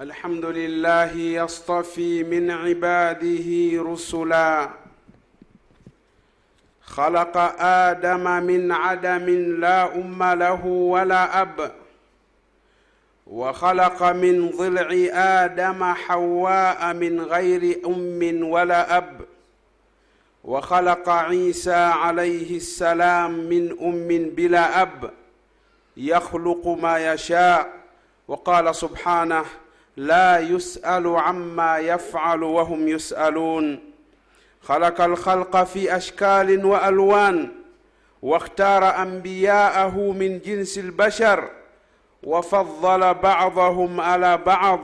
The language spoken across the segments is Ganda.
الحمد لله يصطفي من عباده رسلا خلق ادم من عدم لا ام له ولا اب وخلق من ضلع ادم حواء من غير ام ولا اب وخلق عيسى عليه السلام من ام بلا اب يخلق ما يشاء وقال سبحانه لا يسأل عما يفعل وهم يسألون. خلق الخلق في أشكال وألوان واختار أنبياءه من جنس البشر وفضل بعضهم على بعض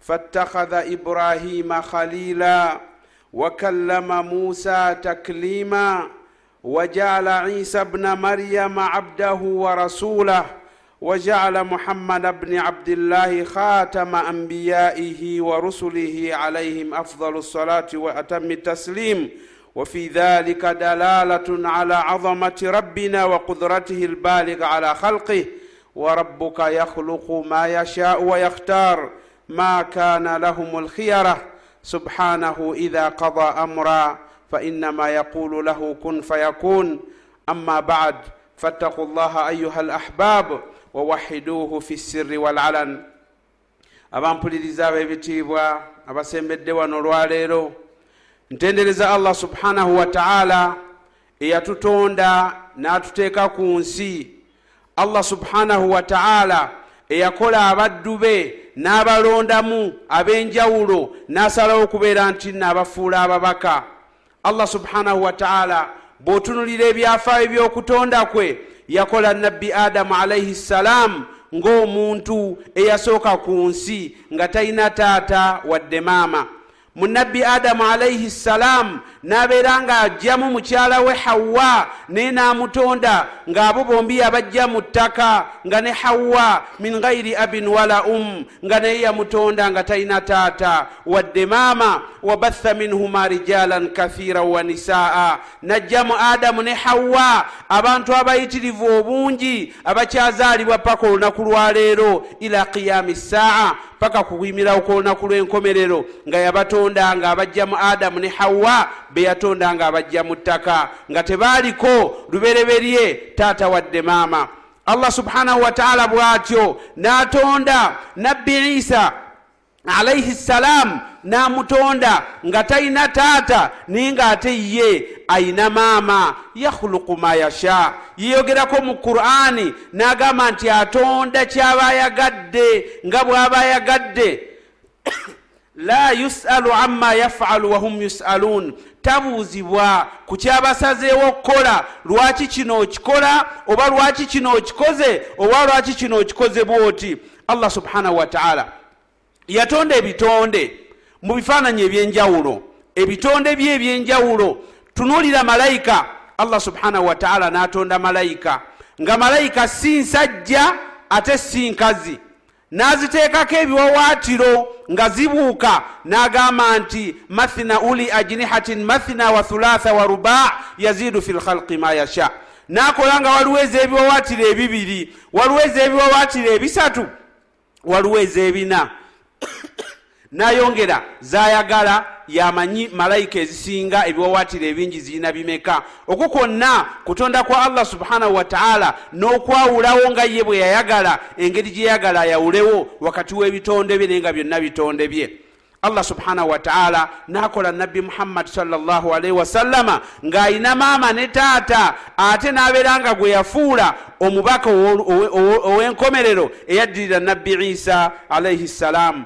فاتخذ إبراهيم خليلا وكلم موسى تكليما وجعل عيسى ابن مريم عبده ورسوله. وجعل محمد بن عبد الله خاتم انبيائه ورسله عليهم افضل الصلاه واتم التسليم. وفي ذلك دلاله على عظمه ربنا وقدرته البالغ على خلقه. وربك يخلق ما يشاء ويختار ما كان لهم الخيره سبحانه اذا قضى امرا فانما يقول له كن فيكون. اما بعد فاتقوا الله ايها الاحباب wawahiduhu fi sirri walalan abampuliriza ab'ebitiibwa abasembedde wano olwaleero. Ntendereza allah subhanahu wataala eyatutonda n'atuteeka ku nsi. Allah subhanahu wataala eyakola abaddu be n'abalondamu ab'enjawulo n'asalawo okubeera nti naabafuula ababaka. Allah subhanahu wataala bw'otunulira ebyafaayo by'okutonda kwe yakola nabbi adamu alaihi ssalaamu ng'omuntu eyasooka ku nsi nga talina taata wadde maama mu nabbi adamu alaihi ssalaamu n'abeera ng'ajjamu mukyala we hawwa naye n'amutonda ng'abo bombi yabajja mu ttaka nga ne hawwa min ghairi abin wala um nga naye yamutonda nga talina taata. Wadde maama wabatha minhuma rijalan kathiran wa nisaa. Najjamu adamu ne hawwa abantu abayitirivu obungi abakyazaalibwa paka olunaku lwaleero ila qiyami saa paka kuyimirawo kwolunaku lw'enkomerero nga yabatonda nga abajjamu adamu ne hawwa be yatonda nga abajja mu ttaka. Nga tebaaliko lubereberye taata wadde maama. Allah subhanahu wataala bw'atyo n'atonda nabbi isa alaihi ssalaamu n'amutonda nga talina taata naye ng'ate ye ayina maama. Yakhuluqu ma yasha. Yeyogerako mu qur'ani n'agamba nti atonda kyaba ayagadde nga bw'aba ayagadde la yusalu amma yafalu wahum yusalun. Tabuuzibwa ku kyabasazeewo okukola lwaki kino okikola? Oba lwaki kino okikoze? Oba lwaki kino okikoze bwoti? Allah subhanahu wataala yatonda ebitonde mu bifaananyi ebyenjawulo. Ebitonde bye ebyenjawulo. Tunuulira malayika. Allah subhanahu wataala n'atonda malayika. Nga malayika si nsajja ate si nkazi n'aziteekako ebiwawaatiro nga zibuuka n'agamba nti mathina uli ajnihatin mathina wa thulatha wa ruba yazidu fi lkhalqi ma yasha. N'akola nga waliwo ez'ebiwawaatiro ebibiri waliwo ez'ebiwawaatiro ebisatu waliwo ez'ebina nayongera zayagala yamanyi malayika ezisinga ebiwawaatiro ebingi zirina bimeka? Okwo kwonna kutonda kwa allah subhanahu wataala n'okwawulawo nga ye bwe yayagala engeri gye yayagala ayawulewo wakati w'ebitonde bye naye nga byonna bitonde bye. Allah subhanahu wataala nakola nabbi muhammad salllahalaihi wasallama ng'ayina maama ne taata ate n'abeera nga gwe yafuula omubaka ow'enkomerero eyaddirira nabbi isa alaihi ssalaamu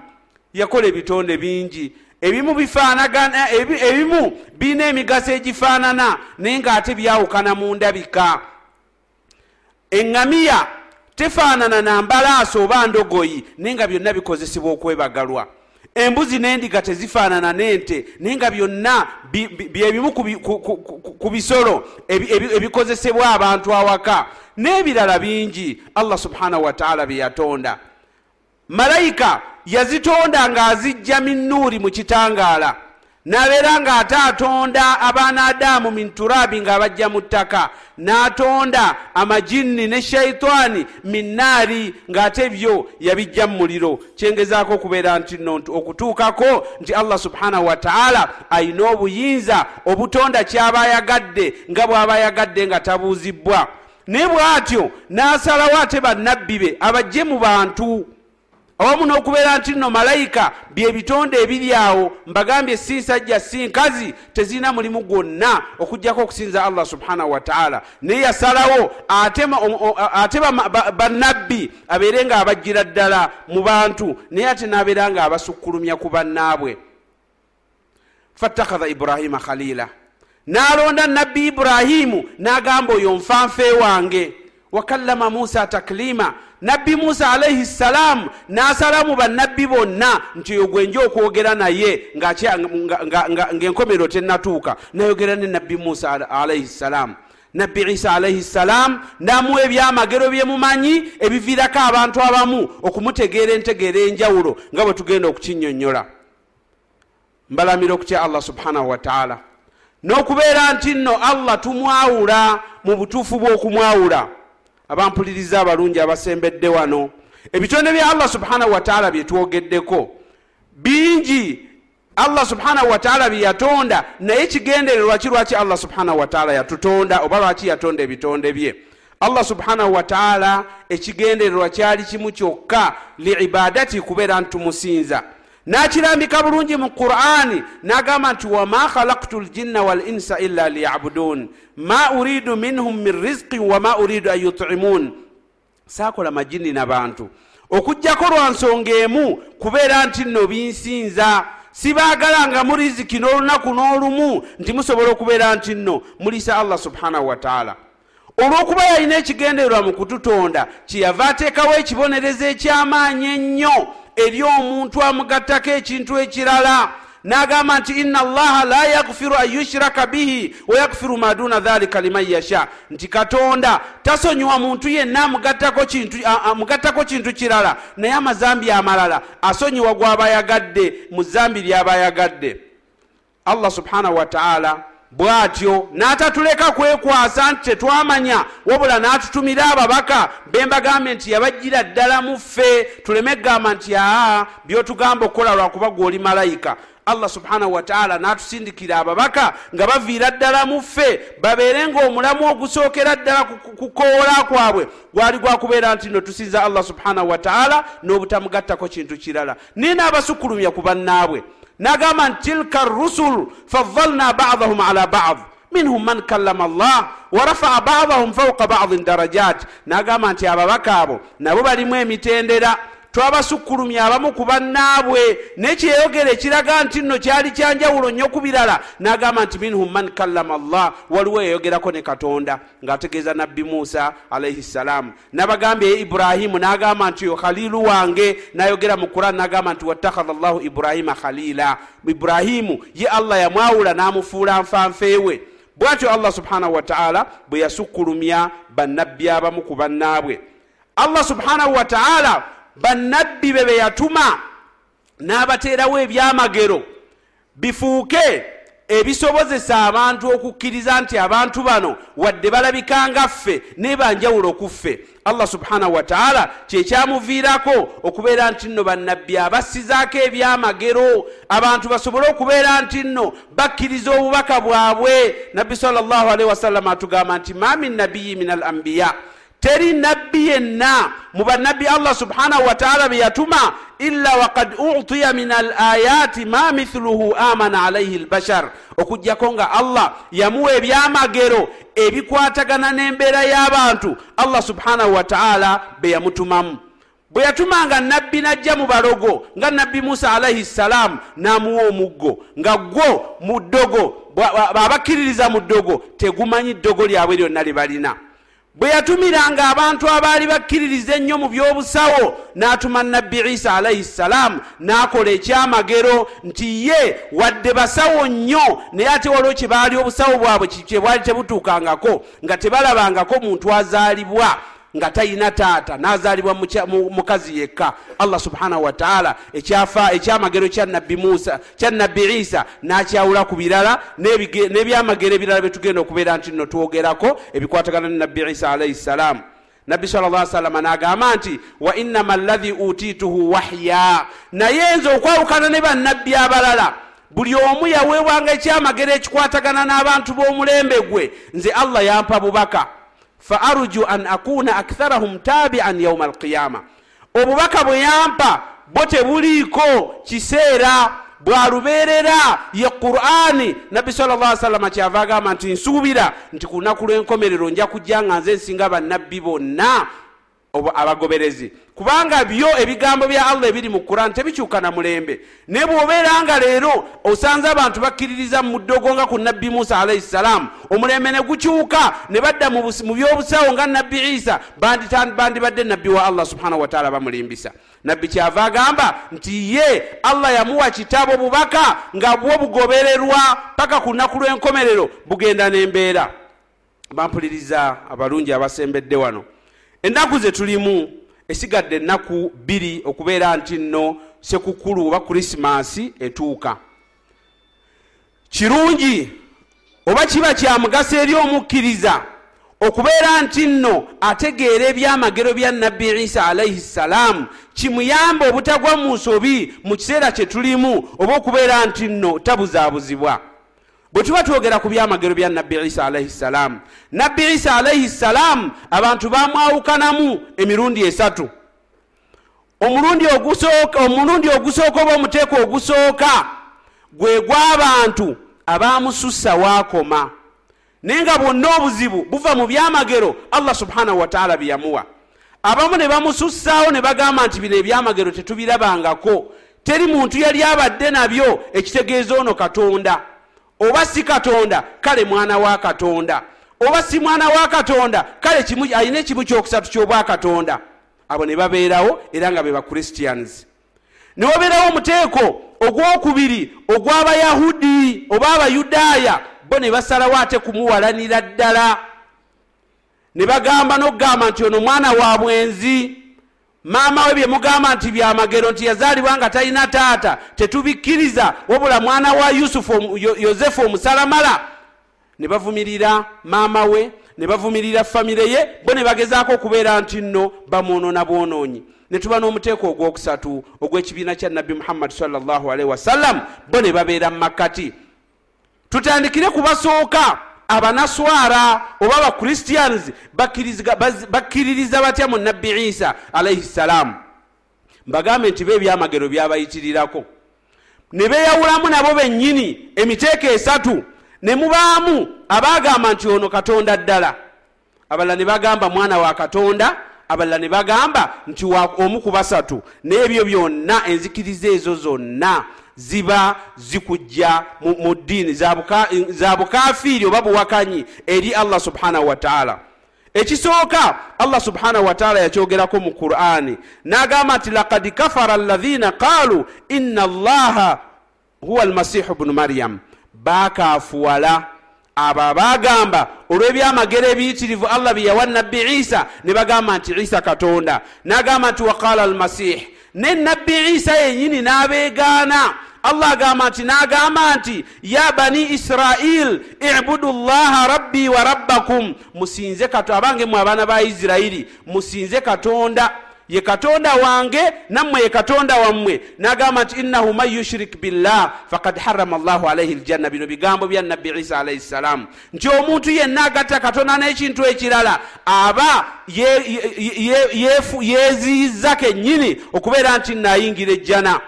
yakola ebitonde bingi. Ebimu bifaanagana ebimu birina emigaso egifaanana naye ng'ate byawukana mu ndabika. Eŋŋamiya tefaanana na mbalaasa oba ndogoyi naye nga byonna bikozesebwa okwebagalwa. Embuzi n'endiga tezifaanana n'ente naye nga byonna byebimu ku bisolo ebikozesebwa abantu awaka. N'ebirala bingi allah subhanahu wataala bye yatonda malayika yazitonda ng'azijja minnuuri mu kitangaala nabeera ng'ate atonda abaana adaamu min turabi ng'abajja mu ttaka n'atonda amajinni ne shaitaani min naari ng'ate byo yabijja mu muliro. Kyengezaako okubeera nti no okutuukako nti allah subhanahu wataala ayina obuyinza obutonda kyaba ayagadde nga bw'aba ayagadde nga tabuuzibbwa. Naye bw'atyo n'asalawo ate bannabbi be abajje mu bantu awamu n'okubeera nti nno malayika byebitonde ebiri awo mbagambye si nsajja si nkazi tezirina mulimu gwonna okugjako okusinza allah subhanahu wataala naye yasalawo ate bannabbi abeere nga abajjira ddala mu bantu naye ate n'abeera nga abasukkulumya ku bannaabwe. Fattakhadha ibrahima khalila n'alonda nabbi iburahimu n'agamba oyo nfanfe wange. Wakallama musa taklima nabbi musa alaihi ssalaamu n'asalamu bannabbi bonna nti oyo gwenja okwogera naye ng'enkomero tennatuuka nayogera ne nabbi musa alaihi ssalaamu nabbi isa alaihi ssalaamu n'amuwa ebyamagero byemumanyi ebiviirako abantu abamu okumutegeera entegeera enjawulo nga bwe tugenda okukinyonnyola mbalamira okutya allah subhanahu wataala n'okubeera nti nno allah tumwawula mu butuufu bw'okumwawula abampuliriza abalungi abasembedde wano. Ebitonde bya allah subhanahu wataala byetwogeddeko bingi allah subhanahu wataala byeyatonda naye kigendererwa ki lwaki allah subhanahu wataala yatutonda oba lwaki yatonda ebitonde bye? Allah subhanahu wataala ekigendererwa kyali kimu kyokka liibadati kubeera ntumusinza nakirambika bulungi mu qurani nagamba nti wama khalaktu ljinna walinsa illa liyabudun. Ma uridu minhum min rizqin wama uridu an yutimun. Sakola majini nabantu okugjako lwa nsonga emu kubeera nti nno binsinza. Sibaagalanga mu riziki n'olunaku n'olumu nti musobola okubeera nti nno mulisa allah subhanahu wataala olw'okuba yalina ekigendererwa mu kututonda kyeyava ateekawo ekibonerezo ekyamaanyi ennyo eri omuntu amugattako ekintu ekirala n'agamba nti inna allaha la yaghfiru an yushraka bihi wa yaghfiru ma duna dhalika liman yasha. Nti katonda tasonyiwa muntu yenna amugattako kintu kirala naye amazambi amalala asonyiwa gw'aba yagadde mu zambi ly'aba yagadde allah subhanahu wataala bw'atyo n'atatuleka kwekwasa nti tetwamanya wabula n'atutumira ababaka bembagambe nti yabajjira ddala mu ffe tuleme kugamba nti aa byotugamba okukola lwakuba gw'oli malayika. Allah subhanahu wataala n'atusindikira ababaka nga baviira ddala mu ffe babeere ngaomulamu ogusookera ddala kukoola kwabwe. Gwali gwakubeera nti no tusinza allah subhanahu wataala n'obutamugattako kintu kirala. Naye n'abasukulumya ku bannaabwe nagamba nti tilka rusul fadalna badahum ala bad. Minhum man kallama llah warafaa badahum fauka badin darajat. Nagamba nti ababaka abo nabo balimu emitendera twabasukkulumya abamu ku bannaabwe. Nekyeyogera ekiraga nti nno kyali kyanjawulo nnyo ku birala. Nagamba nti minhum man kallama llah waliwo eyogerako ne katonda ng'ategeeza nabbi musa alaihi ssalaamu nabagambye iburahimu nagamba nti yo khalilu wange. Nayogera mu quran nagamba nti wattakhadha llahu iburahima khalila iburahimu ye allah yamwawula n'amufuula nfanfeewe bwatyo allah subhanahu wataala bwe yasukkulumya bannabbi abamu ku bannaabwe allah subhanahu wataala bannabbi be be yatuma n'abateerawo ebyamagero bifuuke ebisobozesa abantu okukkiriza nti abantu bano wadde balabika nga ffe naye banjawulo ku ffe. Allah subhanahu wataala kyekyamuviirako okubeera nti nno bannabbi abassizaako ebyamagero abantu basobole okubeera nti nno bakkiriza obubaka bwabwe. Nabbi salllahu alaihi wasallama atugamba nti ma min nabiyi min al ambiya teri nabbi yenna. Mu bannabbi allah subhanahu wataala be yatuma illa wakad utiya min al ayati ma mithluhu amana alaihi lbashar okugjako nga allah yamuwa ebyamagero ebikwatagana n'embeera y'abantu allah subhanahu wataala be yamutumamu. Bwe yatumanga nabbi najja mu balogo nga nabbi musa alaihi ssalaamu n'amuwa omuggo nga gwo mu ddogo bw'abakkiririza mu ddogo tegumanyi ddogo lyabwe lyonna lye balina bwe yatumiranga abantu abaali bakkiririza ennyo mu by'obusawo n'atuma nabbi isa alaihi ssalaamu n'akola ekyamagero nti ye wadde basawo nnyo naye ate waliwo kye baali obusawo bwabwe kye bwali tebutuukangako nga tebalabangako muntu azaalibwa nga talina taata nazalibwa mukazi yekka. Allah subhanahu wataala ekyamagero kya nabbi musa kya nabbi isa nakyawula ku birala n'ebyamagero ebirala byetugenda okubeera nti nno twogerako ebikwatagana ne nabbi isa alaihi ssalaamu nabbi sal salama nagamba nti wa innama allahi utituhu wahya. Naye nze okwawukana ne bannabbi abalala. Buli omu yaweebwanga ekyamagero ekikwatagana n'abantu b'omulembe gwe. Nze allah yampa bubaka fa arju an akuna aktharahum tabian yauma alqiyama obubaka bwe yampa bo tebuliiko kiseera bwalubeerera ye qur'ani nabbi salama kyava agamba nti nsuubira nti ku lunaku lw'enkomerero nja kujja nga nze nsinga bannabbi bonna abagoberezi kubanga byo ebigambo bya allah ebiri mu quran tebikyuka na mulembe. Naye bw'obeera nga leero osanze abantu bakkiririza mu ddogo nga ku nabbi musa alaihi ssalaamu omulembe ne gukyuka ne badda mu byobusawo nga nabbi isa bandibadde nabbi wa allah subhanahu wataala bamulimbisa. Nabbi kyava agamba nti ye allah yamuwa kitabo bubaka nga bwo bugobererwa paka ku lunaku lw'enkomerero bugenda n'embeera. Bampuliriza abalungi abasembedde wano. Ennaku ze tulimu esigadde ennaku bbiri okubeera nti nno sekukulu oba krisimansi etuuka. Kirungi oba kiba kya mugaso eri omukkiriza okubeera nti nno ategeera ebyamagero bya nabbi isa alaihi ssalaamu kimuyamba obutagwa mu nsobi mu kiseera kye tulimu oba okubeera nti nno tabuzaabuzibwa bwe tuba twogera ku byamagero bya nabbi isa alaihi ssalaamu nabbi isa alaihi ssalaamu abantu bamwawukanamu emirundi esatu. Omulundi ogusooka oba omuteeko ogusooka gwe gw'abantu abamusussa waakoma. Naye nga bwonna obuzibu buva mu byamagero allah subhanahu wataala byeyamuwa abamu ne bamusussaawo ne bagamba nti bino ebyamagero tetubirabangako teri muntu yali abadde nabyo ekitegeeza ono katonda oba si katonda kale mwana wa katonda. Oba si mwana wa katonda kale alina ekimu kyokusatu kyobwakatonda abo ne babeerawo era nga be bachristians ne wabeerawo omuteeko ogwokubiri ogw'abayahudi oba abayudaaya bo ne basalawo ate kumuwalanira ddala. Ne bagamba n'okugamba nti ono mwana wa bwenzi maama we bye mugamba nti byamagero nti yazaalibwa nga talina taata tetubikkiriza wabula mwana wa yusufu yozefu omusalamala. Ne bavumirira maama we ne bavumirira famire ye bo ne bagezaako okubeera nti nno bamwonona bwonoonyi. Ne tuba n'omuteeko ogwokusatu ogw'ekibiina kya nabbi muhammadi salllahualaihi wasallam bo ne babeera mu makkati. Tutandikire kubasooka abanaswara oba abakristians bakkiririza batya mu nabbi isa alaihi ssalaamu mbagambe nti be ebyamagero byabayitirirako ne beeyawulamu nabo bennyini emiteeko esatu ne mubaamu abaagamba nti ono katonda ddala. Abalala ne bagamba mwana wa katonda abalala ne bagamba nti omu ku basatu. N'ebyo byonna enzikiriza ezo zonna ziba zikujja mu ddiini. Za bukafiiri oba buwakanyi eri allah subhanahu wataala ekisooka allah subhanahu wataala yakyogerako mu qur'ani n'agamba nti lakad kafara alladhina qaalu inna allaha huwa almasihu bnu maryam. Bakafuwala abo abagamba olw'ebyamagero ebiyitirivu allah byeyawa nabbi isa ne bagamba nti isa katonda. N'agamba nti waqala almasih ne nabbi isa yenyini n'abeegaana. Allah agamba nti n'agamba nti ya bani israil ibudu llaha rabbi wa rabbakum. Musinze abange mwe abaana ba isirayiri musinze katonda ye katonda wange nammwe ye katonda wammwe. Nagamba nti innahu man yushrik billah fakad harama llahu alaihi ljanna bino bigambo bya nabbi isa alaihi ssalaamu nti omuntu yenna agatta katonda n'ekintu ekirala aba yeziyiza kennyini okubeera nti nayingira ejjana.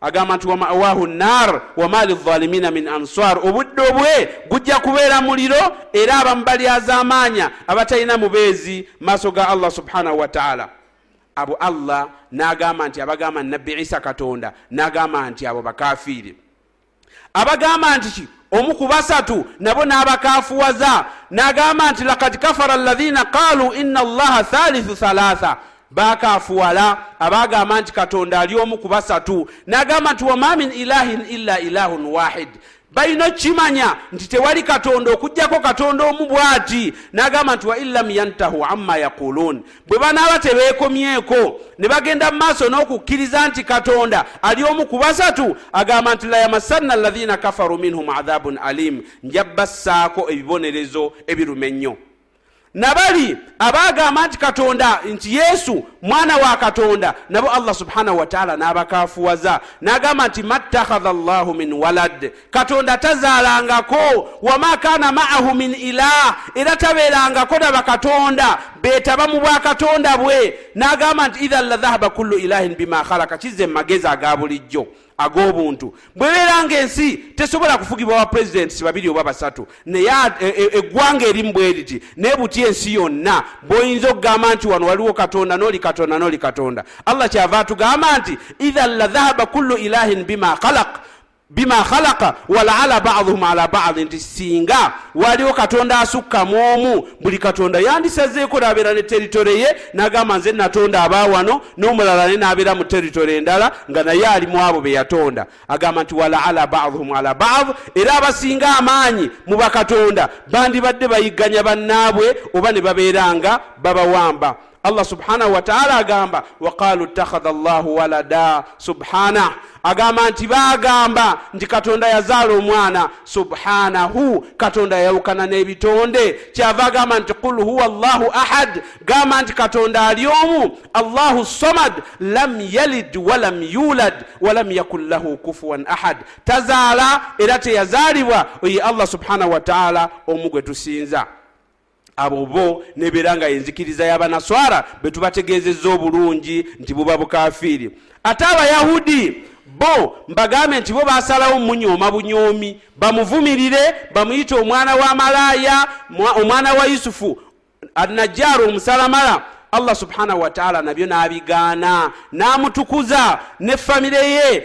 Agamba nti wamawahu nar wama lizalimina min ansar obudde bwe gujja kubeera muliro era abamu balyazamaanya abatalina mubeezi maaso ga allah subhanahu wataala abo allah nagamba nti abagamba nabbi isa katonda nagamba nti abo bakafiiri abagamba nti ki? Omu ku basatu nabo n'abakafuwaza. Nagamba nti lakad kafara alladhina qalu inna allaha thalithu thalatha. Bakafuwala abagamba nti katonda ali omu ku basatu. Nagamba nti wama min ilahin illa ilahun wahid balina okimanya nti tewali katonda okugjako katonda omu bw'ati. N'agamba nti wa in lam yantahu amma yaquluun bwe banaaba tebeekomyeko ne bagenda mu maaso n'okukkiriza nti katonda ali omu ku basatu agamba nti la yamassanna alladhina kafaru minhum adhabun alim. Njabassaako ebibonerezo ebiruma ennyo nabali abagamba nti katonda nti yesu mwana wa katonda nabo allah subhanahu wataala n'abakafuwaza. N'agamba nti mattakhadha llahu min walad. Katonda tazaalangako wama kana maahu min ilah. Era tabeerangako naba katonda beetaba mu bwakatonda bwe. N'agamba nti idhan la dhahaba kullu ilahin bima khalaka kizze mu magezi aga bulijjo ag'obuntu. Bwebeera ngaensi tesobola kufugibwa ba pulezidenti babiri oba basatu. Naye eggwanga erimu bwe riti naye butya ensi yonna bw'oyinza okugamba nti wano waliwo katonda n'oli katonda n'oli katonda. Allah kyava atugamba nti idhan la dhahaba kullu ilahin bima khalaq bima khalaka walaala baduhum ala badi nti singa waliwo katonda asukka mu omu buli katonda yandisazeeko nabeera ne teritore ye nagamba nze natonda abawano n'omulala ne nabeera mu teritore endala nga naye alimu abo be yatonda. Agamba nti walaala baduhum ala bad era abasinga amaanyi mu bakatonda bandibadde bayigganya bannaabwe oba ne babeeranga babawamba allah subhanahu wataala agamba waqalu ittakhadha llahu walada subhanah agamba nti bagamba nti katonda yazaala omwana subhanahu katonda yayawukana n'ebitonde. Kyava agamba nti qul huwa llahu ahad. Gamba nti katonda ali omu allahu somad lam yalid walam yulad walam yakun lahu kufuwan ahad. Tazaala era teyazaalibwa oye allah subhanahu wataala omu gwe tusinza abo bo nebeera nga yenzikiriza y'abanaswara betubategeezezza obulungi nti buba bukafiiri. Ate abayahudi bo mbagambe nti bo basalawo munyooma bunyoomi bamuvumirire bamuyite omwana wa malaaya omwana wa yusufu anajjaara omusalamala allah subhanahu wataala nabyo nabigaana namutukuza ne famire ye.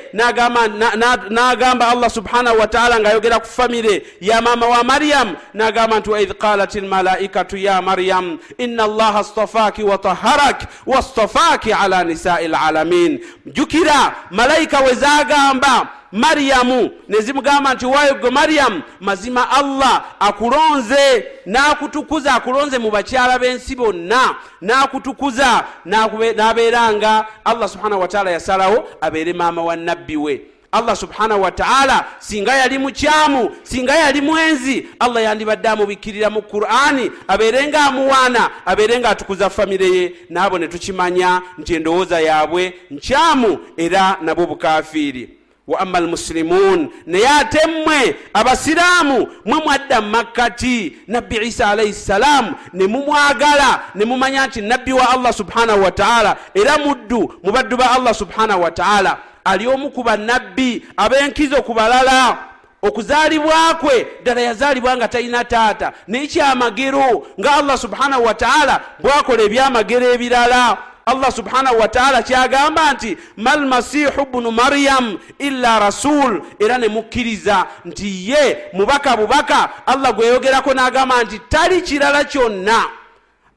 Nagamba allah subhanahu wataala ngaayogera ku famire ya maama wa maryamu nagamba nti waidh qalat lmalaikatu ya maryam ina allaha stafaaki wataharak wastafaaki ala nisai lalamin jukira malayika we zagamba maryamu. Nezimugamba nti wayo gwe maryamu mazima allah akulonze nakutukuza akulonze mu bakyala b'ensi bonna nakutukuza nabeeranga. Allah subhanahu wataala yasalawo abeere maama wa nabbi we. Allah subhanahu wataala singa yali mukyamu singa yali mwenzi allah yandibadde amubikkirira mu qur'ani abeere nga amuwaana abeere nga atukuza famire ye. Naabo ne tukimanya nti endowooza yaabwe nkyamu era nabwo bukafiiri wa ama almusilimun naye ate mmwe abasiraamu mwe mwadda mumakkati nabbi isa alaihi ssalaamu ne mumwagala ne mumanya nti nabbi wa allah subhanahu wataala era muddu mu baddu ba allah subhanahu wataala ali omu ku bannabbi ab'enkizo ku balala okuzaalibwa kwe ddala yazaalibwa nga talina taata. Naye kyamagero nga allah subhanahu wataala bwakola ebyamagero ebirala allah subhanahu wataala kyagamba nti malmasihu bunu maryam illa rasul. Era nemukkiriza nti ye mubaka bubaka. Allah gweyogerako n'agamba nti tali kirala kyonna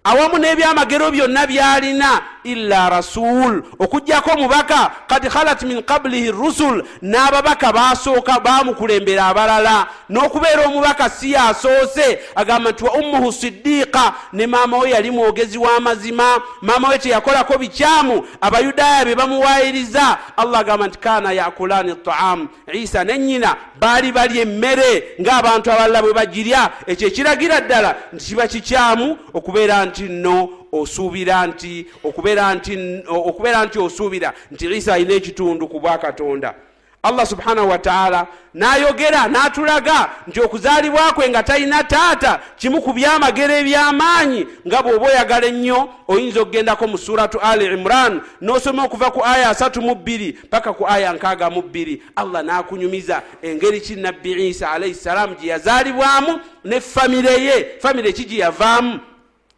awamu n'ebyamagero byonna byalina illa rasul. Okugjako omubaka kad khalat min qablihi rusul n'ababaka basooka bamukulembera abalala. N'okubeera omubaka si yasoose agamba nti wa ummuhu sidiqa ne maama we yali mwogezi w'amazima maama we teyakolako bikyamu abayudaaya be bamuwayiriza allah agamba nti kana yakulani taamu isa ne nnyina baali balya emmere ng'abantu abalala bwe bagirya. Ekyo ekiragira ddala nti kiba kikyamu okubeera nti nno osuubira nti okubeera nti nti osuubira nti isa alina ekitundu ku bwakatonda allah subhanahu wataala n'ayogera n'atulaga nti okuzaalibwa kwe nga talina taata kimu ku byamagero eby'amaanyi nga bw'oba oyagala ennyo oyinza okugendako mu suratu ali imran n'osoma okuva ku aya asatu mu bbiri paka ku aya nkaaga mu bbiri. Allah n'akunyumiza engeri ki nabbi isa alaihi salaamu gye yazaalibwamu ne famire ye famire ki gye yavaamu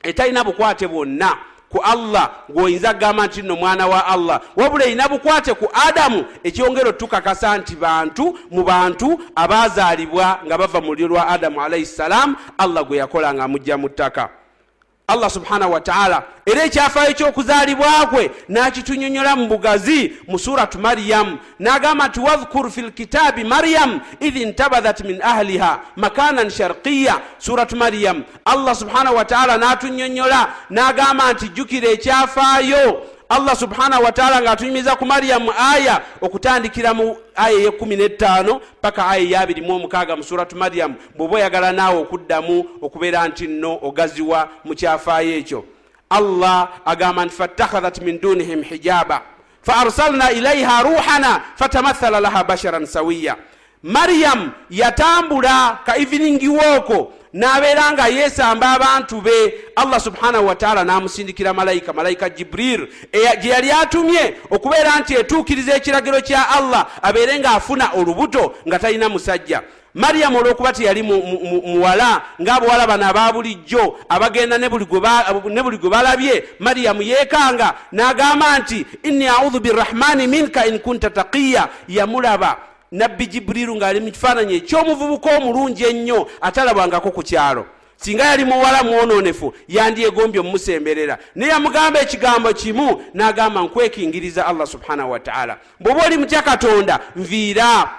etalina bukwate bwonna ku allah ng'oyinza kugamba nti nno mwana wa allah. Wabula erina bukwate ku adamu ekyongera otukakasa nti bantu mu bantu abazaalibwa nga bava mu lyo lwa adamu alaihi salaamu allah gwe yakola nga amugja mu ttaka allah subhanahu wataala era ekyafaayo kyokuzaalibwakwe nakitunyonyola mu bugazi mu suratu maryamu nagamba nti wadhkur fi lkitaabi maryamu idh intabadhat min ahliha makanan sharqiya suratu maryamu allah subhanahu wataala natunyonyola nagamba nti jjukira ekyafaayo allah subhanahu wataala ngaatunyumiza ku maryamu aya okutandikira mu aya eyekumi n'ettaano paka aya eyabiri mu omukaaga mu suratu maryamu bw'oba oyagala naawe okuddamu okubeera nti nno ogaziwa mu kyafaayo ekyo. Allah agamba nti fattakhadhat min dunihim hijaba fa arsalna ilaiha ruhana fatamathala laha basharan sawiya. Maryamu yatambula ka evening wooko nabeera nga yesamba abantu be. Allah subhanahu wataala namusindikira malayika malayika jibril gye yali atumye okubeera nti etuukiriza ekiragiro kya allah abeere ngaafuna olubuto nga talina musajja. Maryamu olwokuba teyali muwala ngaabawala bano aba bulijjo abagenda ne buli gwe balabye maryamu yeekanga n'agamba nti inni audhu birahmani minka in kunta taqiya. Yamulaba nabbi jibuliru ng'ali mu kifaananyi ekyomuvubuka omulungi ennyo atalabwangako ku kyalo. Singa yali muwala mwononefu yandyegombye omumusemberera naye yamugamba ekigambo kimu n'agamba nkwekingiriza allah subhanahu wataala bw'oba oli mutya katonda nviira.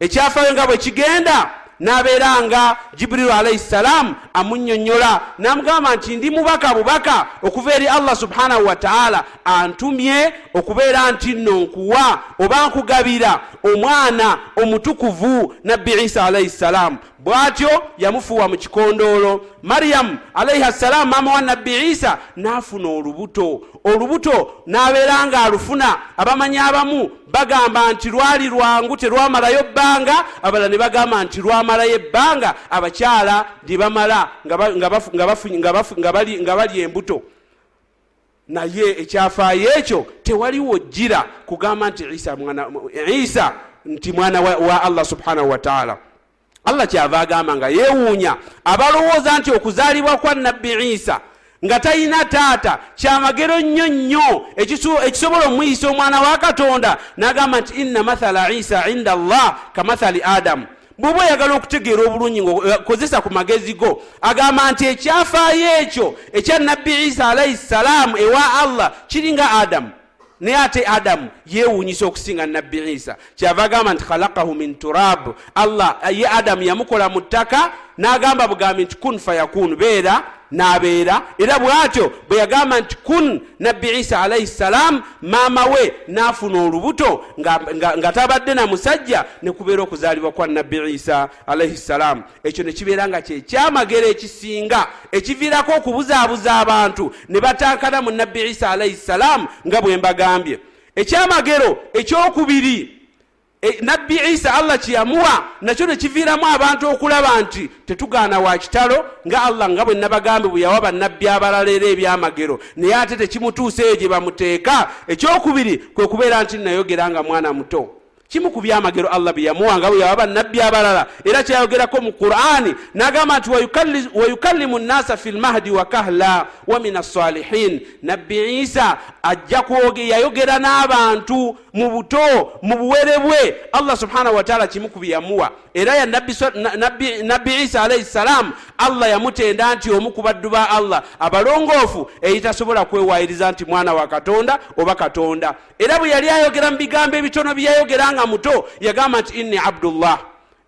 Ekyafayo nga bwe kigenda nabeera nga jibuliru alaihi salaamu amunyonyola namugamba nti ndi mubaka bubaka okuva eri allah subhanahu wataala antumye okubeera nti nno nkuwa oba nkugabira omwana omutukuvu nabbi isa alaihi salaamu bw'atyo yamufuuwa mu kikondoolo maryamu alaihi ssalaamu maama wa nabbi isa n'afuna olubuto. Olubuto n'abeera nga alufuna. Abamanyi abamu bagamba nti lwali lwangu terwamalayo bbanga abalala ne bagamba nti lwamalayo ebbanga. Abakyala lye bamala nga bali embuto. Naye ekyafaayo ekyo tewaliwo jjira kugamba nti isa nti mwana wa, wa allah subhanahu wataala allah kyava agamba nga yeewuunya abalowooza nti okuzaalibwa kwa nabbi isa nga talina taata kyamagero nnyo nnyo. Ekisobola omuyisa omwana wa katonda n'agamba nti inna mathala isa inda allah kamathali adamu bw'oba oyagala okutegeera obulungi ngaokozesa ku magezi go agamba nti ekyafaayo ekyo ekya nabbi isa alaihi salaamu ewa allah kiringa adamu naye ate adamu yeewuunyisa okusinga nabbi isa. Kyava agamba nti khalakahu min turab. Allah ye adamu yamukola mu ttaka n'agamba bugambi nti kun fayakunu beera n'abeera. Era bw'atyo bwe yagamba nti kun nabbi isa alaihi salaamu maama we n'afuna olubuto nga, nga, nga tabadde na musajja ne kubeera okuzaalibwa kwa nabbi isa alaihi salaamu ekyo ne kibeera nga kyekyamagero ekisinga ekiviirako okubuzaabuza abantu ne batankana mu nabbi isa alaihi salaamu nga bwe mbagambye. Ekyamagero ekyokubiri nabbi isa allah kyeyamuwa nakyo nekiviiramu abantu okulaba nti tetugaana wa kitalo nga allah nga bwe nabagambe bwe yawa bannabbi abalala era ebyamagero. Naye ate tekimutuuseeyo gye bamuteeka. Ekyokubiri kwe kubeera nti nayogera nga mwana muto kimu ku byamagero allah bye yamuwa nga bwe yawa bannabbi abalala. Era kyayogerako mu qur'ani nagamba nti wayukallimu nnasa fi lmahdi wa kahla wa min assalihin nabbi isa ajja yayogera n'abantu mu buto mu buwere bwe allah subhanahu wataala kimu ku byeyamuwa era ya nabbi, isa alaihi salaamu allah yamutenda nti omu ku baddu ba allah. Abalongoofu eyitasobola kwewayiriza nti mwana wa katonda oba katonda. Era bwe yali ayogera mu bigambo ebitono byeyayogera nga muto yagamba nti inni abdullah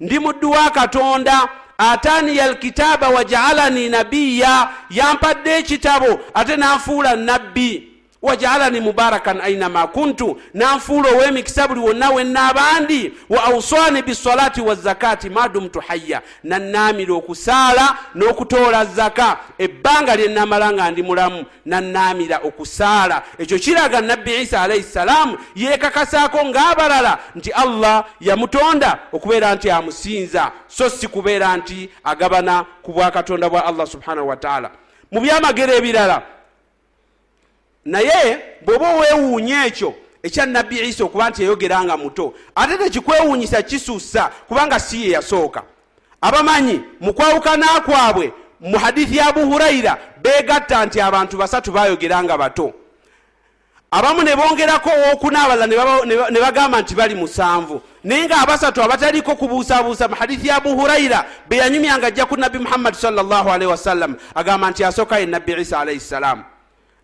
ndi muddu wa katonda ataniya alkitaaba wajaalani nabiya yampadde ekitabo ate nanfuula nabbi wajaalani mubarakan ainama kuntu nanfuula ow'emikisa buli wonna wennaabandi wa auswani bisalati wazakati madumtu hayya nannaamira okusaala n'okutoola zaka. Ebbanga lyennamala nga ndi mulamu nannaamira okusaala. Ekyo kiraga nabbi isa alaihi salaamu yeekakasaako ng'abalala nti allah yamutonda okubeera nti amusinza. So si kubeera nti agabana ku bwakatonda bwa allah subhanahu wataala mu byamagero ebirala naye bw'oba weewuunya ekyo ekya nabbi isa okuba nti yayogeranga muto ate tekikwewuunyisa kisussa kubanga si ye yasooka. Abamanyi mu kwawukana kwabwe mu hadithi ya abu hurayira beegatta nti abantu basatu bayogeranga bato. Abamu ne bongerako owookuna abalala ne bagamba nti bali musanvu. Naye nga abasatu abataliko kubuusabuusa mu hadithi ya abu huraira be yanyumyanga ajja ku nabbi muhammadi salllahalihi wasallam agamba nti asooka ye nabbi isa alaihi ssalaamu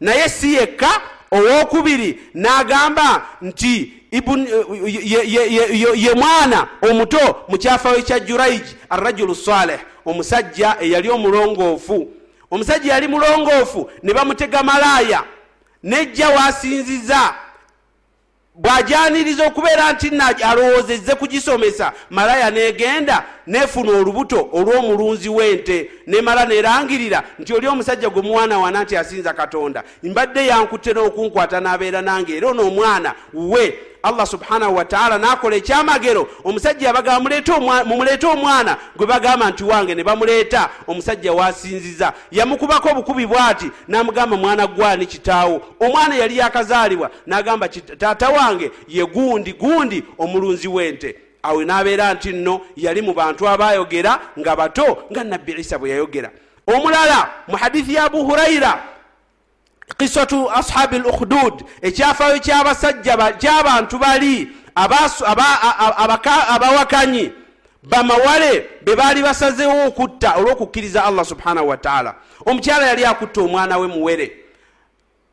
naye si yekka owokubiri n'agamba nti ibun- ye- ye- ye- ye- ye mwana omuto mu kyafayo kya juraiji arrajulu saleh. Omusajja eyali omulongoofu. Omusajja yali mulongoofu ne bamutega malaaya. Nejja wasinziza bwajaniriza okubeera nti na alowoozezze kugisomesa malaya negenda nefuna olubuto olw'omulunzi w'ente nemala nerangirira nti oli omusajja gwe muwaanawaana nti asinza katonda. Mbadde yankutte n'okunkwata n'abeera nange era ono omwana we allah subhanahu wataala nakola ekyamagero omusajja yabaga mumuleete omwana gwe bagamba nti wange ne bamuleeta. Omusajja wasinziza. Yamukubako obukubi bwati namugamba mwana gwani kitaawo. Omwana yali yakazaalibwa nagamba "Kit- taata wange ye gundi gundi omulunzi w'ente. Awe nabeera nti nno yali mu bantu abayogera nga bato nga nabbi isa bwe yayogera. Omulala mu hadithi ya abu huraira kisatu ashabi l ukhdud ekyafayo kyabasajja ba- ky'abantu bali? Abawakanyi. Bamawale be baali basazeewo okutta olw'okukkiriza allah subhanahu wataala omukyala yali akutta omwana we muwere.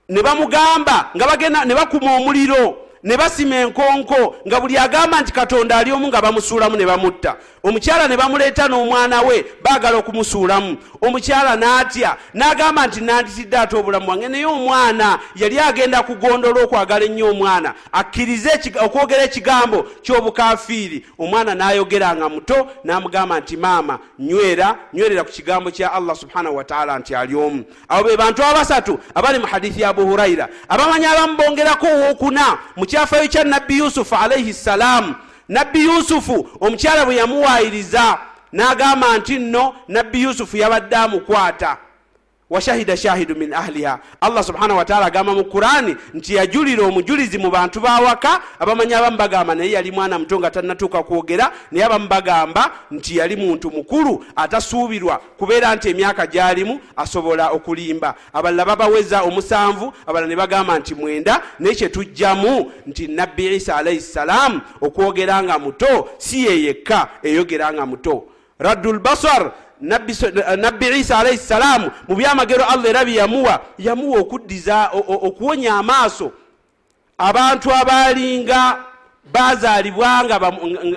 Ne bamugamba nga bagenda ne bakuma omuliro ne basima enkonko nga buli agamba nti katonda ali omu nga bamusuulamu ne bamutta. Omukyala ne bamuleeta n'omwana we baagala okumusuulamu. Omukyala n'atya n'agamba nti nanditidde ate obulamu bwange naye omwana yali agenda kugondola okwagala ennyo omwana akkirize okwogera ekigambo ky'obukafiiri omwana n'ayogera nga muto n'amugamba nti maama nywera nywerera ku kigambo kya allah subhanahu wataala nti ali omu. Abo be bantu abasatu abali mu hadithi ya abu huraira abamanyi abamu bongerako owokuna mu kyafayo kya nabbi yusufu alaihi ssalaamu nabbi yusufu omukyala bwe yamuwaayiriza n'agamba nti nno nabbi yusufu yabadde amukwata washahida shahidu min ahliha allah subhanahu wataala agamba mu kurani nti yajulira omujulizi mu bantu bawaka abamanyi abamu bagamba naye yali mwana muto nga tannatuuka kwogera naye abamu bagamba nti yali muntu mukulu atasuubirwa kubeera nti emyaka gyalimu asobola okulimba abalala babaweza omusanvu abalala ne bagamba nti mwenda naye kyetujjamu nti nabbi isa alaihi ssalaamu okwogera nga muto si ye yekka eyogera nga muto raddu lbasar nabbi nabbi isa alaihi ssalaamu mu byamagero allah era byeyamuwa yamuwa okuddiza o- o- okuwonya amaaso. Abantu abalinga bazaalibwa nga,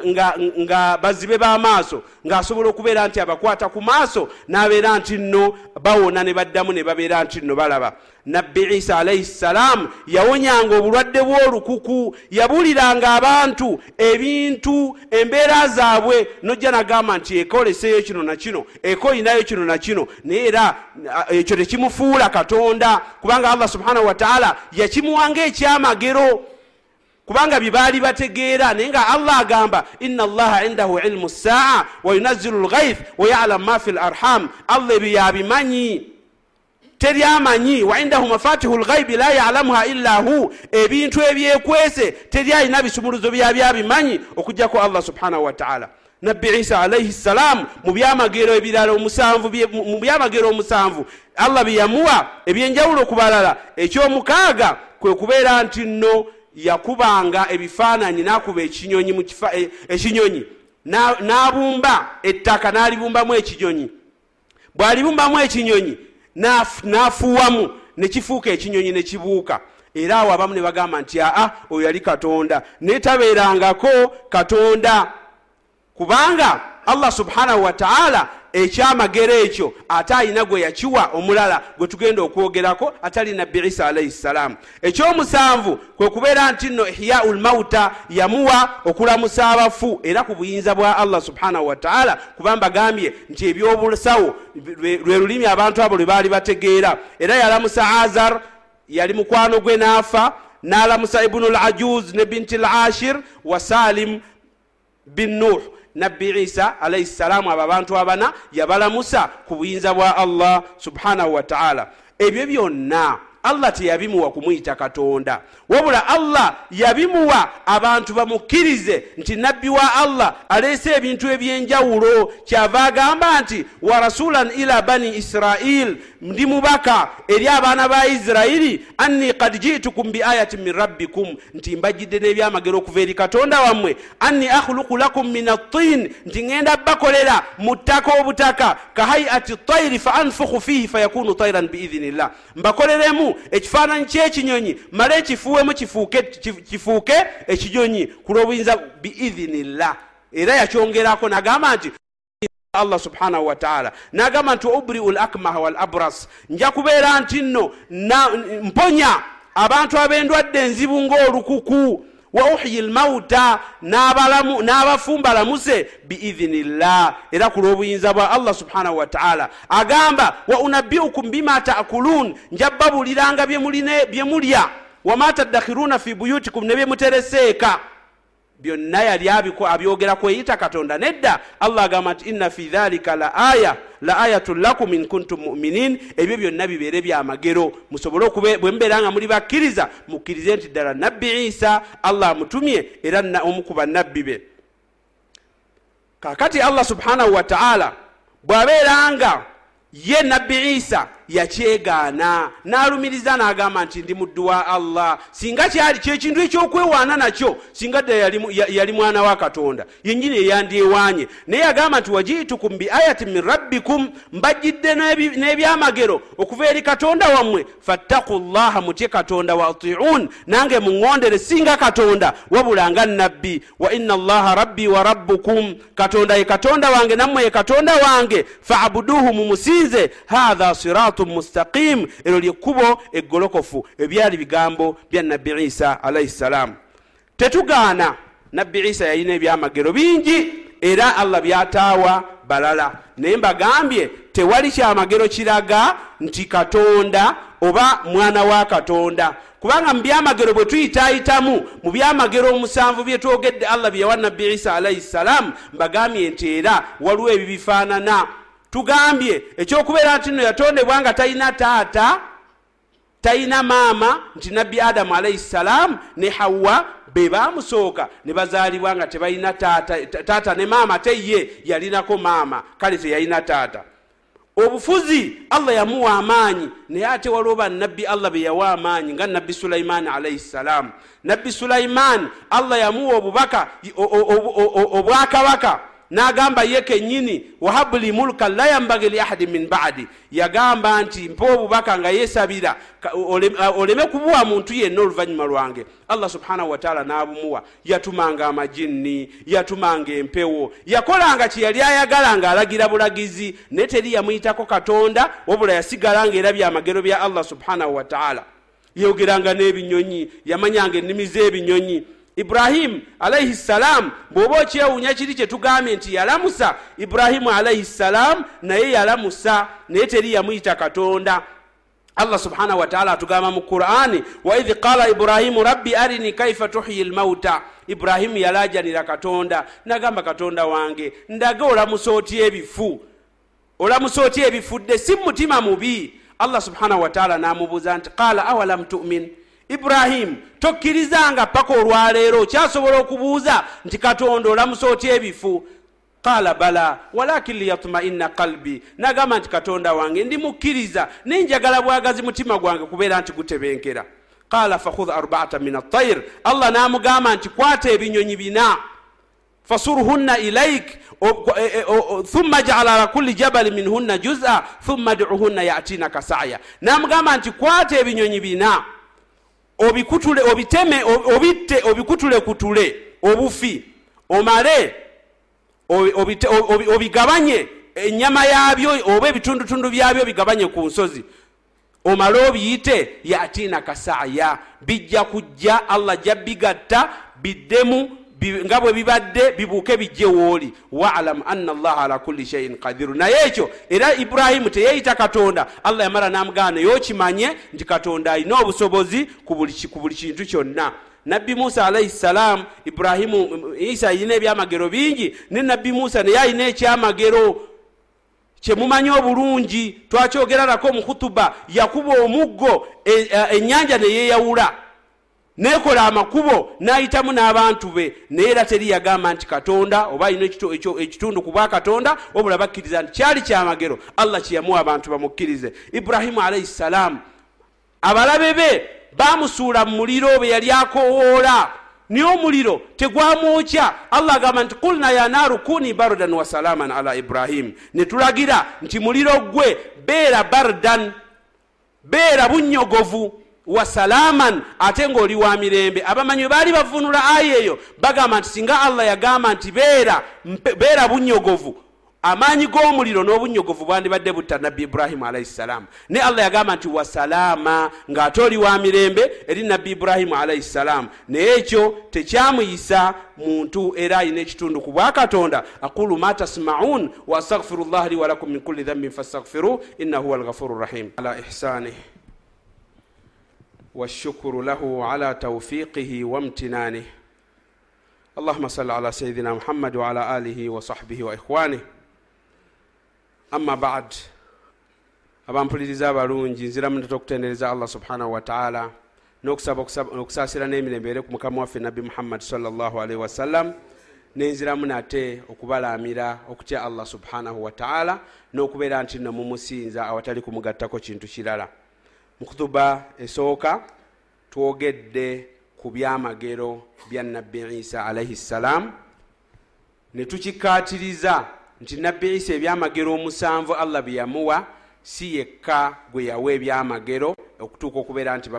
nga, nga, bazibe b'amaaso ng'asobola okubeera nti abakwata ku maaso n'abeera nti nno bawona ne baddamu ne babeera nti nno balaba. Nabbi isa alaihi ssalaamu yawonyanga obulwadde bw'olukuku yabuuliranga abantu ebintu embeera zaabwe nojja nagamba nti ekoleseyo kino na kino ekoyinayo kino na kino. Naye era ekyo tekimufuula katonda kubanga allah subhanahu wataala yakimuwanga ekyamagero kubanga bye baali bategeera naye nga allah agamba ina allaha indahu ilmu saa wayunazilu lghaith wayalamu ma fi larham allah ebyo yabimanyi. Teri amanyi waindahu mafatihu lghaibi la yalamuha illa hu. Ebintu ebyekwese teri alina bisumuluzo byabyabimanyi okugjako allah subhanahu wataala nabbi isa alaihi ssalaamu mu byamagero ebirala omusanvu bye- mu byamagero omusanvu allah byeyamuwa ebyenjawulo ku balala. Ekyomukaaga kwe kubeera nti nno yakubanga ebifaananyi nakuba ekinyonyi e- ekinyonyi. Na- n'abumba ettaka n'alibumbamu ekinyonyi. Bw'alibumbamu ekinyonyi n'af- n'afuuwamu ne kifuuka ekinyonyi ne kibuuka. Era awo abamu ne bagamba nti aa oyo yali katonda. Naye tabeerangako katonda. Kubanga allah subhanahu wataala ekyamagero ekyo ate alina gwe yakiwa omulala gwe tugenda okwogerako atali nabbi isa alaihi ssalaamu ekyomusanvu kwe kubeera nti nno ihyau lmauta yamuwa okulamusa abafu era ku buyinza bwa allah subhanahu wataala kuba mbagambye nti ebyobusawo lwe lulimi abantu abo lwe baali bategeera. Era yalamusa azar yali mukwano gwe n'afa n'alamusa ibunu l ajuz ne binti l ashir wa salim bin nuh nabbi isa alaihi ssalaamu abo abantu abana yabalamusa ku buyinza bwa allah subhanahu wataala ebyo byonna allah teyabimuwa kumuyita katonda. Wabula allah yabimuwa abantu bamukkirize nti nabbi wa allah aleese ebintu ebyenjawulo. Kyava agamba nti wa rasulan ila bani israil ndi mubaka eri abaana ba isirayiri anni kad jitukum biayatin min rabbikum nti mbajjidde n'ebyamagero okuva eri katonda wammwe anni akhuluku lakum min attin nti ŋenda bakolera mu ttaka obutaka kahayati tairi fa anfukhu fihi fayakunu tairan biidhinillah mbakoleremu ekifaananyi kyekinyonyi male ekifuuwemu kifuuke ekinyonyi ku lw'obuyinza biidhinillah. Era yakyongerako nagamba nti allah subhanahu wataala nagamba nti ubriu lakmaha wal abras. Nja kubeera nti nno mponya abantu ab'endwadde enzibu ng'olukuku wa uhyi lmauta n'abafumbalamuse biidhinillah era ku lw'obuyinza bwa allah subhanahu wataala agamba wa unabbiukum bima taakulun nja babuliranga bye mulya. Wama tadakhiruna fi buyutikum ne byemutereseeka byonna yali abyogera kweyita katonda. Nedda allah agamba nti inna fi dhalika la aya la ayatun lakum in kuntum muminin. Ebyo byonna bibeere byamagero musobole bwe mubeera nga muli bakkiriza mukkirize nti ddala nabbi isa allah amutumye era omu ku bannabbi be. Kakati allah subhanahu wataala bw'abeeranga ye nabbi isa yakyegaana n'alumiriza n'agamba nti ndi muddu wa allah. Singa kyali kyekintu ekyokwewaana nakyo singa ddala yali mwana wa katonda yenyini eyandyewaanye naye agamba nti wajiitukum biayatin min rabbikum mbajjidde n'ebyamagero okuva eri katonda wammwe. Fattaku llaha mutye katonda wa atiun nange muŋŋondere singa katonda wabula nga nabbi wa inna allaha rabbi wa rabbukum katonda ye katonda wange nammwe ye katonda wange. Faabuduhu mumusinze. Hatha siratu mustaqim eryo lyekkubo eggolokofu ebyali bigambo bya nabbi isa alaihi ssalaamu tetugaana nabbi isa yalina ebyamagero bingi era allah byataawa balala. Naye mbagambye tewali kyamagero kiraga nti katonda oba mwana wa katonda. Kubanga mu byamagero bwe tuyitaayitamu mu byamagero omusanvu byetwogedde allah byeyawa nabbi isa alaihi ssalaamu mbagambye nti era waliwo ebibifaanana tugambye ekyokubeera nti nno yatondebwa nga talina taata talina maama nti nabbi adamu alaihi ssalaamu ne hawa be bamusooka ne bazaalibwa nga tebalina taata ne maama te ye yalinako maama kale teyalina taata. Obufuzi allah yamuwa amaanyi naye ate waliwo bannabbi allah be yawa amaanyi nga nabbi sulaimaani alaihi ssalaamu nabbi sulaimaani allah yamuwa obubaka obwakabaka n'agamba ye kennyini wahabuli mulka la yambagi li ahadi min baadi. Yagamba nti mpa obubaka nga yesabira oleme kubuwa muntu yenna oluvannyuma lwange. Allah subhanahu wataala n'abumuwa. Yatumanga amajinni yatumanga empewo. Yakolanga kyeyali ayagala nga alagira bulagizi naye teri yamuyitako katonda wabula yasigala nga era byamagero bya allah subhanahu wataala yeyogeranga n'ebinyonyi yamanyanga ennimi z'ebinyonyi iburahimu alaihi ssalaamu bw'oba okyewuunya kiri kye tugambye nti yalamusa iburahimu alaihi ssalaamu naye yalamusa naye teri yamuyita katonda. Allah subhanahu wataala atugamba mu qurani waidh qala iburahimu rabbi arini kaifa tuhyi lmauta iburahimu yalajanira katonda. Nagamba katonda wange ndage olamusa otya ebifu. Olamusa otya ebifudde si mutima mubi. Allah subhanahu wataala namubuuza nti qala awalam tumin iburahimu tokkirizanga paka olwaleero. Okyasobola okubuuza nti katonda olamusa otya ebifu? Qala bala walakin liyatmaina qalbi. Nagamba nti katonda wange ndi mukkiriza. Naye njagala bwagazi mutima gwange kubeera nti gutebenkera. Qala fakhudh arbaata min atair allah namugamba nti kwata ebinyonyi bina. Fasurhunna ilaik thumma jala ala kulli jabali minhunna juza thumma duhunna yatinaka saya. Namugamba nti kwata ebinyonyi bina obikutule obiteme obitte obikutule kutule obufi omale obigabanye enyama yabyo oba ebitundutundu byabyo bigabanye ku nsozi. Omale obiyite yatina kasaya bijja kujja allah jabbigatta biddemu nga bwe bibadde bibuuke bijje wooli waalamu anna allaha ala kulli shaiin qadiru naye ekyo era iburahimu teyeyita katonda allah yamala namugamba naye okimanye nti katonda alina obusobozi ku buli kintu kyonna. Nabbi musa alaihi ssalaamu iburahimu isa alina ebyamagero bingi ne nabbi musa naye alina ekyamagero kyemumanyi obulungi. Twakyogerarako mu khutuba yakuba omuggo ennyanja e, nekola amakubo nayitamu n'abantu be. Naye era teri yagamba nti katonda oba alina ekitundu ku bwakatonda wabula bakkiriza nti kyali kyamagero allah kyeyamuwa abantu bamukkirize. Ibrahimu alaihi ssalaamu abalabe be bamusuula mu muliro bwe yali akowoola. Naye omuliro tegwamwokya. Allah agamba nti kulna ya naaru kuni bardan wasalaman ala ibrahimu netulagira nti muliro gwe beera bardan beera bunnyogovu wasalaman ate ngaoli wa mirembe. Abamanyi baali bavunula aya eyo bagamba nti singa allah yagamba nti beera beera bunyogovu amaanyi g'omuliro n'obunyogovu bwandibadde butta nabbi ibrahimu alaihi ssalaamu ne allah yagamba nti wasalaama ng'ate oli wa mirembe eri nabbi ibrahimu alaihi ssalaamu naye ekyo tekyamuyisa muntu era alina ekitundu ku bwakatonda. Aqulu ma tasmaun wa astagfiru llah li walakum min kulli dhambin fastagfiru innahu huwa alghafuru rrahim ala ihsanih والشكر له على توفيقه وامتنانه اللهم صل على سيدنا محمد وعلى اله وصحبه واخوانه amma bad abampuliriza abalungi nziramu ndeta okutendereza allah subhanahu wataala nokusaba okusaasira n'emirembe ere ku mukama waffe nabbi muhammadi salllahalaihi wasallam nenziramu nate okubalamira okutya allah subhanahu wataala n'okubeera nti no mumusinza awatali kumugattako kintu kirala mukhutuba esooka twogedde ku byamagero bya nabbi isa alaihi ssalaamu netukikatiriza nti nabbi isa ebyamagero omusanvu allah bye yamuwa si yekka gwe yawa ebyamagero okutuuka okubeera nti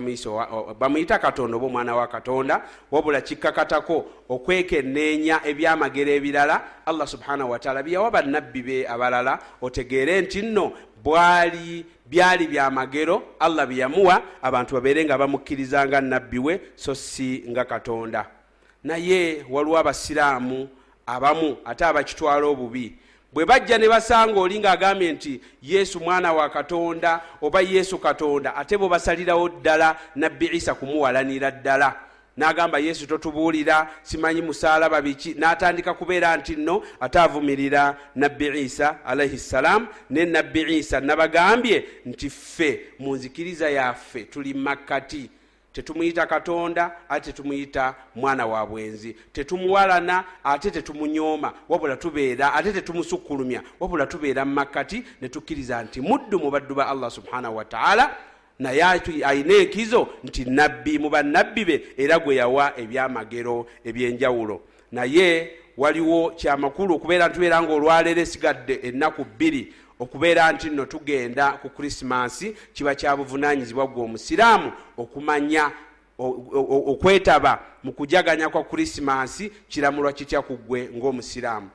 bamuyita katonda oba omwana wa katonda wabula kikkakatako okwekenneenya ebyamagero ebirala. Allah subhanahu wataala byeyawa bannabbi be abalala otegeere nti nno bwali byali byamagero allah bye yamuwa abantu babeere nga bamukkiriza nga nabbi we so si nga katonda. Naye waliwo abasiraamu abamu ate abakitwala obubi bwe bajja ne basanga oli ng'agambye nti yesu mwana wa katonda oba yesu katonda ate bo basalirawo ddala nabbi isa kumuwalanira ddala n'agamba yesu totubuulira simanyi musaalaba biki? N'atandika kubeera nti nno ate avumirira nabbi isa alaihi ssalaamu ne nabbi isa nabagambye nti ffe mu nzikiriza yaffe tuli makkati. Tetumuyita katonda ate tetumuyita mwana wa bwenzi. Tetumuwalana ate tetumunyooma wabula tubeera ate tetumusukkulumya wabula tubeera mumakkati netukkiriza nti muddu mu baddu ba allah subhanahu wataala naye ayina enkizo nti nabbi mu bannabbi be era gwe yawa ebyamagero ebyenjawulo. Naye waliwo kyamakulu okubeera ntubeera nga olwaleero esigadde ennaku bbiri okubeera nti nno tugenda ku krisimansi kiba kya buvunanyizibwa gwe omusiraamu okumanya okwetaba mu kujaganya kwa krisimansi kiramulwa kitya ku ggwe ng'omusiraamu.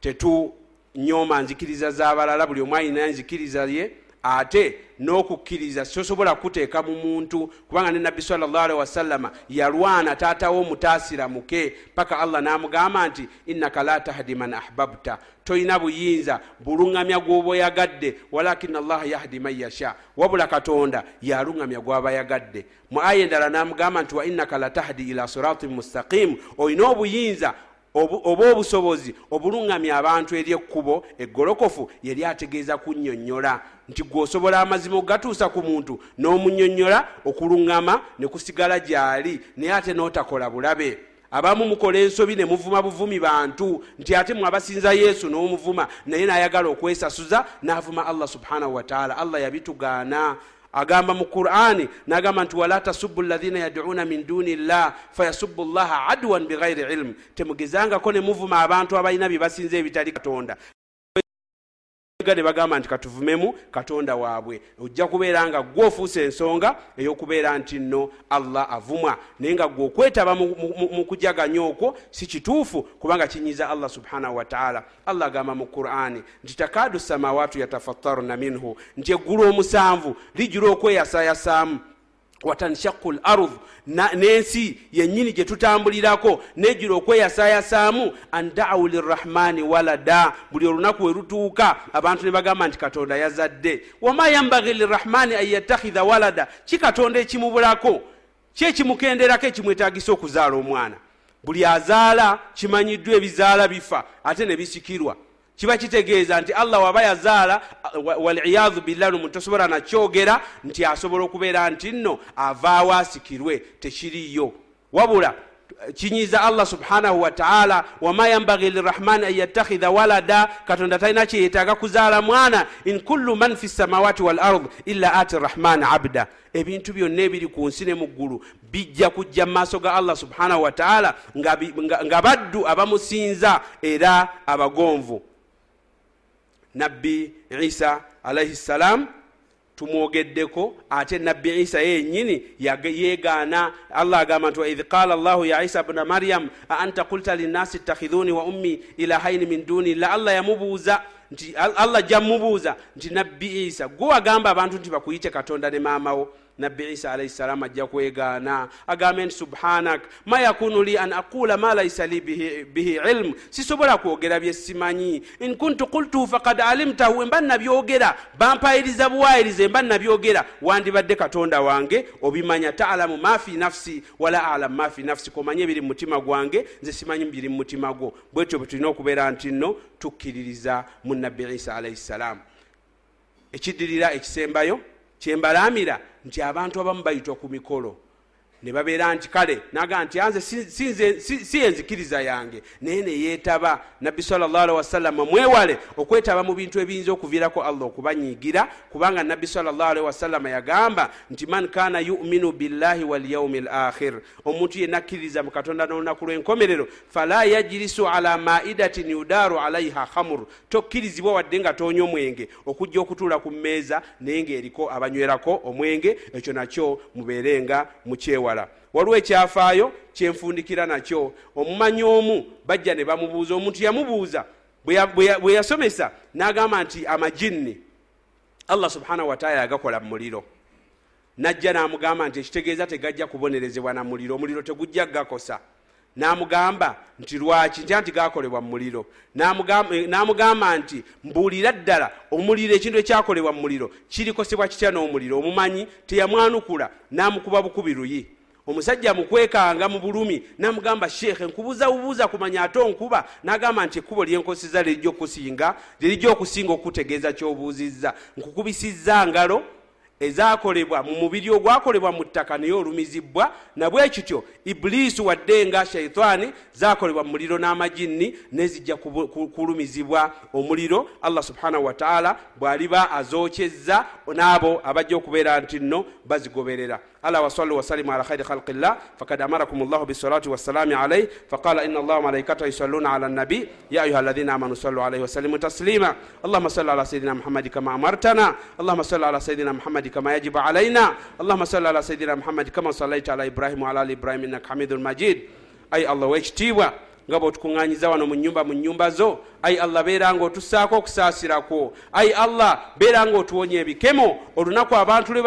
Tetunyooma nzikiriza z'abalala buli omu ayina nzikiriza ye ate n'okukkiriza sosobola kuteeka mu muntu kubanga ne nabbi salllahalihi wasallama yalwana taatawo omutaasira muke paka allah n'amugamba nti innaka la tahdi man ahbabta. Tolina buyinza buluŋŋamya gw'oba oyagadde walakina allaha yahdi man yasha. Wabula katonda yaluŋŋamya gw'aba yagadde mu aya endala n'amugamba nti wa innaka la tahdi ila siratin mustaqimu olina obuyinza oba obusobozi obuluŋŋamya abantu eri ekkubo eggolokofu yali ategeeza kunnyonnyola. Nti gweosobola amazima ogatuusa ku muntu n'omunnyonnyola okuluŋŋama ne kusigala gy'ali naye ate n'otakola bulabe. Abamu mukola ensobi ne muvuma buvumi bantu nti ate mwe abasinza yesu n'omuvuma naye n'ayagala okwesasuza n'avuma allah subhanahu wataala allah yabitugaana agamba mu qurani nagamba nti wala tasubu lahina yaduuna min duni llah fayasubu llaha adwan bighairi ilmu temugezangako ne muvuma abantu abalina bye basinza ebitali katonda ne bagamba nti katuvumemu katonda waabwe. Ojja kubeera nga gwe ofuusa ensonga ey'okubeera nti nno allah avumwa. Naye nga gwe okwetaba mu kujaganya okwo si kituufu kubanga kinyiza allah subhanahu wataala allah agamba mu qurani nti takaadu samawaatu yatafattaruna minhu. Nti eggulu omusanvu lijula okweyasayasaamu watanshaku lardu n'ensi yennyini gye tutambulirako nejjula okweyasayasaamu an daau lirrahmani walada. Buli olunaku we lutuuka abantu ne bagamba nti katonda yazadde. Wama yambagi lirrahmani an yattakhidha walada? Ki katonda ekimubulako? Ki ekimukenderako ekimwetagisa okuzaala omwana? Buli azaala kimanyiddwa ebizaala bifa ate ne bisikirwa kiba kitegeeza nti allah waba yazaala waliyadhu billah nomuntu tosobola nakyogera nti asobola okubeera nti nno avaawo asikirwe tekiriyo wabula kinyiza allah subhanahu wataala wama yambagi lirahmani an yattakhidha walada katonda talina kyeyetaaga kuzaala mwana in kullu man fi samawati wal ard illa ati rahmani abda. Ebintu byonna ebiri ku nsi ne mu ggulu bijja kujja mu maaso ga allah subhanahu wataala nga baddu abamusinza era abagonvu nabbi isa alaihi ssalam tumwogeddeko ate nabbi isa yenyini yegaana allah agamba nti waidh qala llahu ya isa bna maryam a anta qulta linnasi ittakhidhuni wa ummi ilahaini min duni? Llah allah yamubuuza nti allah jamubuuza nti nabbi isa gwe wagamba abantu nti bakuyite katonda ne maamawo nabbi isa alaihi salamu ajja kwegaana agambe nti subhanak ma yakunu li an aqula ma laisa li bihi, bihi ilmu sisobola kwogera byesimanyi in kuntu qultuhu fakad alimtahu emba nabyogera. Bampayiriza buwayiriza emba nabyogera. Wandibadde katonda wange obimanya talamu ma fi nafsi wala alamu ma fi nafsi. Komanye ebiri mu mutima gwange nze simanyi biri mu mutima gwo. Bwetyo bwetulina okubeera nti nno tukkiririza mu nabbi isa alaihi salaamu ekiddirira ekisembayo kyembalamira nti abantu abamu bayitwa ku mikolo ne babeera nti kale naga nti anze si enzikiriza yange. Naye neyeetaba nabbi salllahalihi wasallama mwewale okwetaba mu bintu ebiyinza okuviirako allah okubanyiigira kubanga nabbi salllahalihi wasallama yagamba nti man kana yuminu billahi walyaumi lakhir omuntu yenna akkiririza mu katonda n'olunaku lw'enkomerero fala yajirisu ala maidatin yudaaru alaiha khamur tokkirizibwa wadde nga toonya omwenge okujja okutuula ku mmeeza naye ngaeriko abanywerako omwenge ekyo nakyo mubeerenga mukyewa wala. Waliwo ekyafaayo kyenfundikira nakyo. Omumanyi omu bajja ne bamubuuza omuntu yamubuuza bwe yasomesa n'agamba nti amajinni. Allah subhanahu wataala yagakola mu muliro. Najja n'amugamba nti ekitegeeza tegajja kubonerezebwa na muliro omuliro tegujja gakosa. N'amugamba nti lwaki? Ntya nti gakolebwa mu muliro. N'amugamba nti mbuulira ddala omuliro ekintu ekyakolebwa mu muliro kirikosebwa kitya n'omuliro? Omumanyi teyamwanukula n'amukuba bukubi luyi omusajja mukwekanga mu bulumi namugamba sheekhe nkubuuza bubuuza kumanya ate onkuba. Nagamba nti ekkubo lyenkosiza lirijja okusinga lirijja okusinga okukutegeeza kyobuuzizza. Nkukubisizza ngalo ezakolebwa mu mubiri ogwakolebwa mu ttaka naye olumizibwa nabwe kityo ibuliisi wadde nga shaitaani zakolebwa mu muliro n'amajinni nezijja kulumizibwa omuliro. Allah subhanahu wataala bw'aliba azokyezza n'abo abajja okubeera nti nno bazigoberera ala wasallu wasalimu ala khairi khalqi llah fakad amarakum llahu bisalati wassalami alaih faqala ina allaha malaikatahu yusalluna ala nabi ya ayuha alladhina amanu sallu alaihi wasallimu taslima allahuma salli ala sayidina muhammadi kama amartana allahuma salli ala sayidina muhammadi كما يجب علينا اللهم صل على سيدنا محمد كما صليت على ابراهيم وعلى ال ابراهيم انك حميد مجيد اي الله wekitiibwa nga bwotukuŋŋanyiza wano mu nyumba mu nyumba zo ayi allah beera nga otussaako okusaasirako. Ayi allah beera nga otuwonya ebikemo olunaku abantu lwe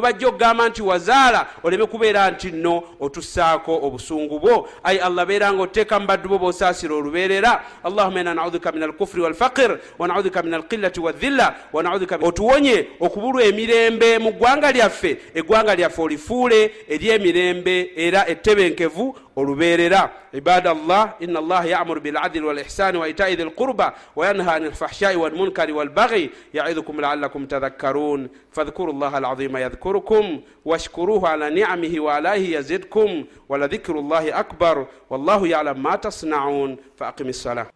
bajja okugamba nti wazaala oleme kubeera nti nno otussaako obusungu bwo. Ayi allah beera nga oteeka mu baddu bo boosaasira olubeerera. Allahuma ina naudhuka min alkufuri walfaqir wanaudhuka min alqillati wadhilla wanaudhuka otuwonye okubulwa emirembe mu ggwanga lyaffe. Eggwanga lyaffe olifuule ery'emirembe era ettebenkevu olubeerera عباد الله إن الله يأمر بالعدل والإحسان وإيتاء ذي القربى وينهى عن الفحشاء والمنكر والبغي يعظكم لعلكم تذكرون فاذكروا الله العظيم يذكركم واشكروه على نعمه وآلائه يزدكم ولذكر الله أكبر والله يعلم ما تصنعون فأقم الصلاة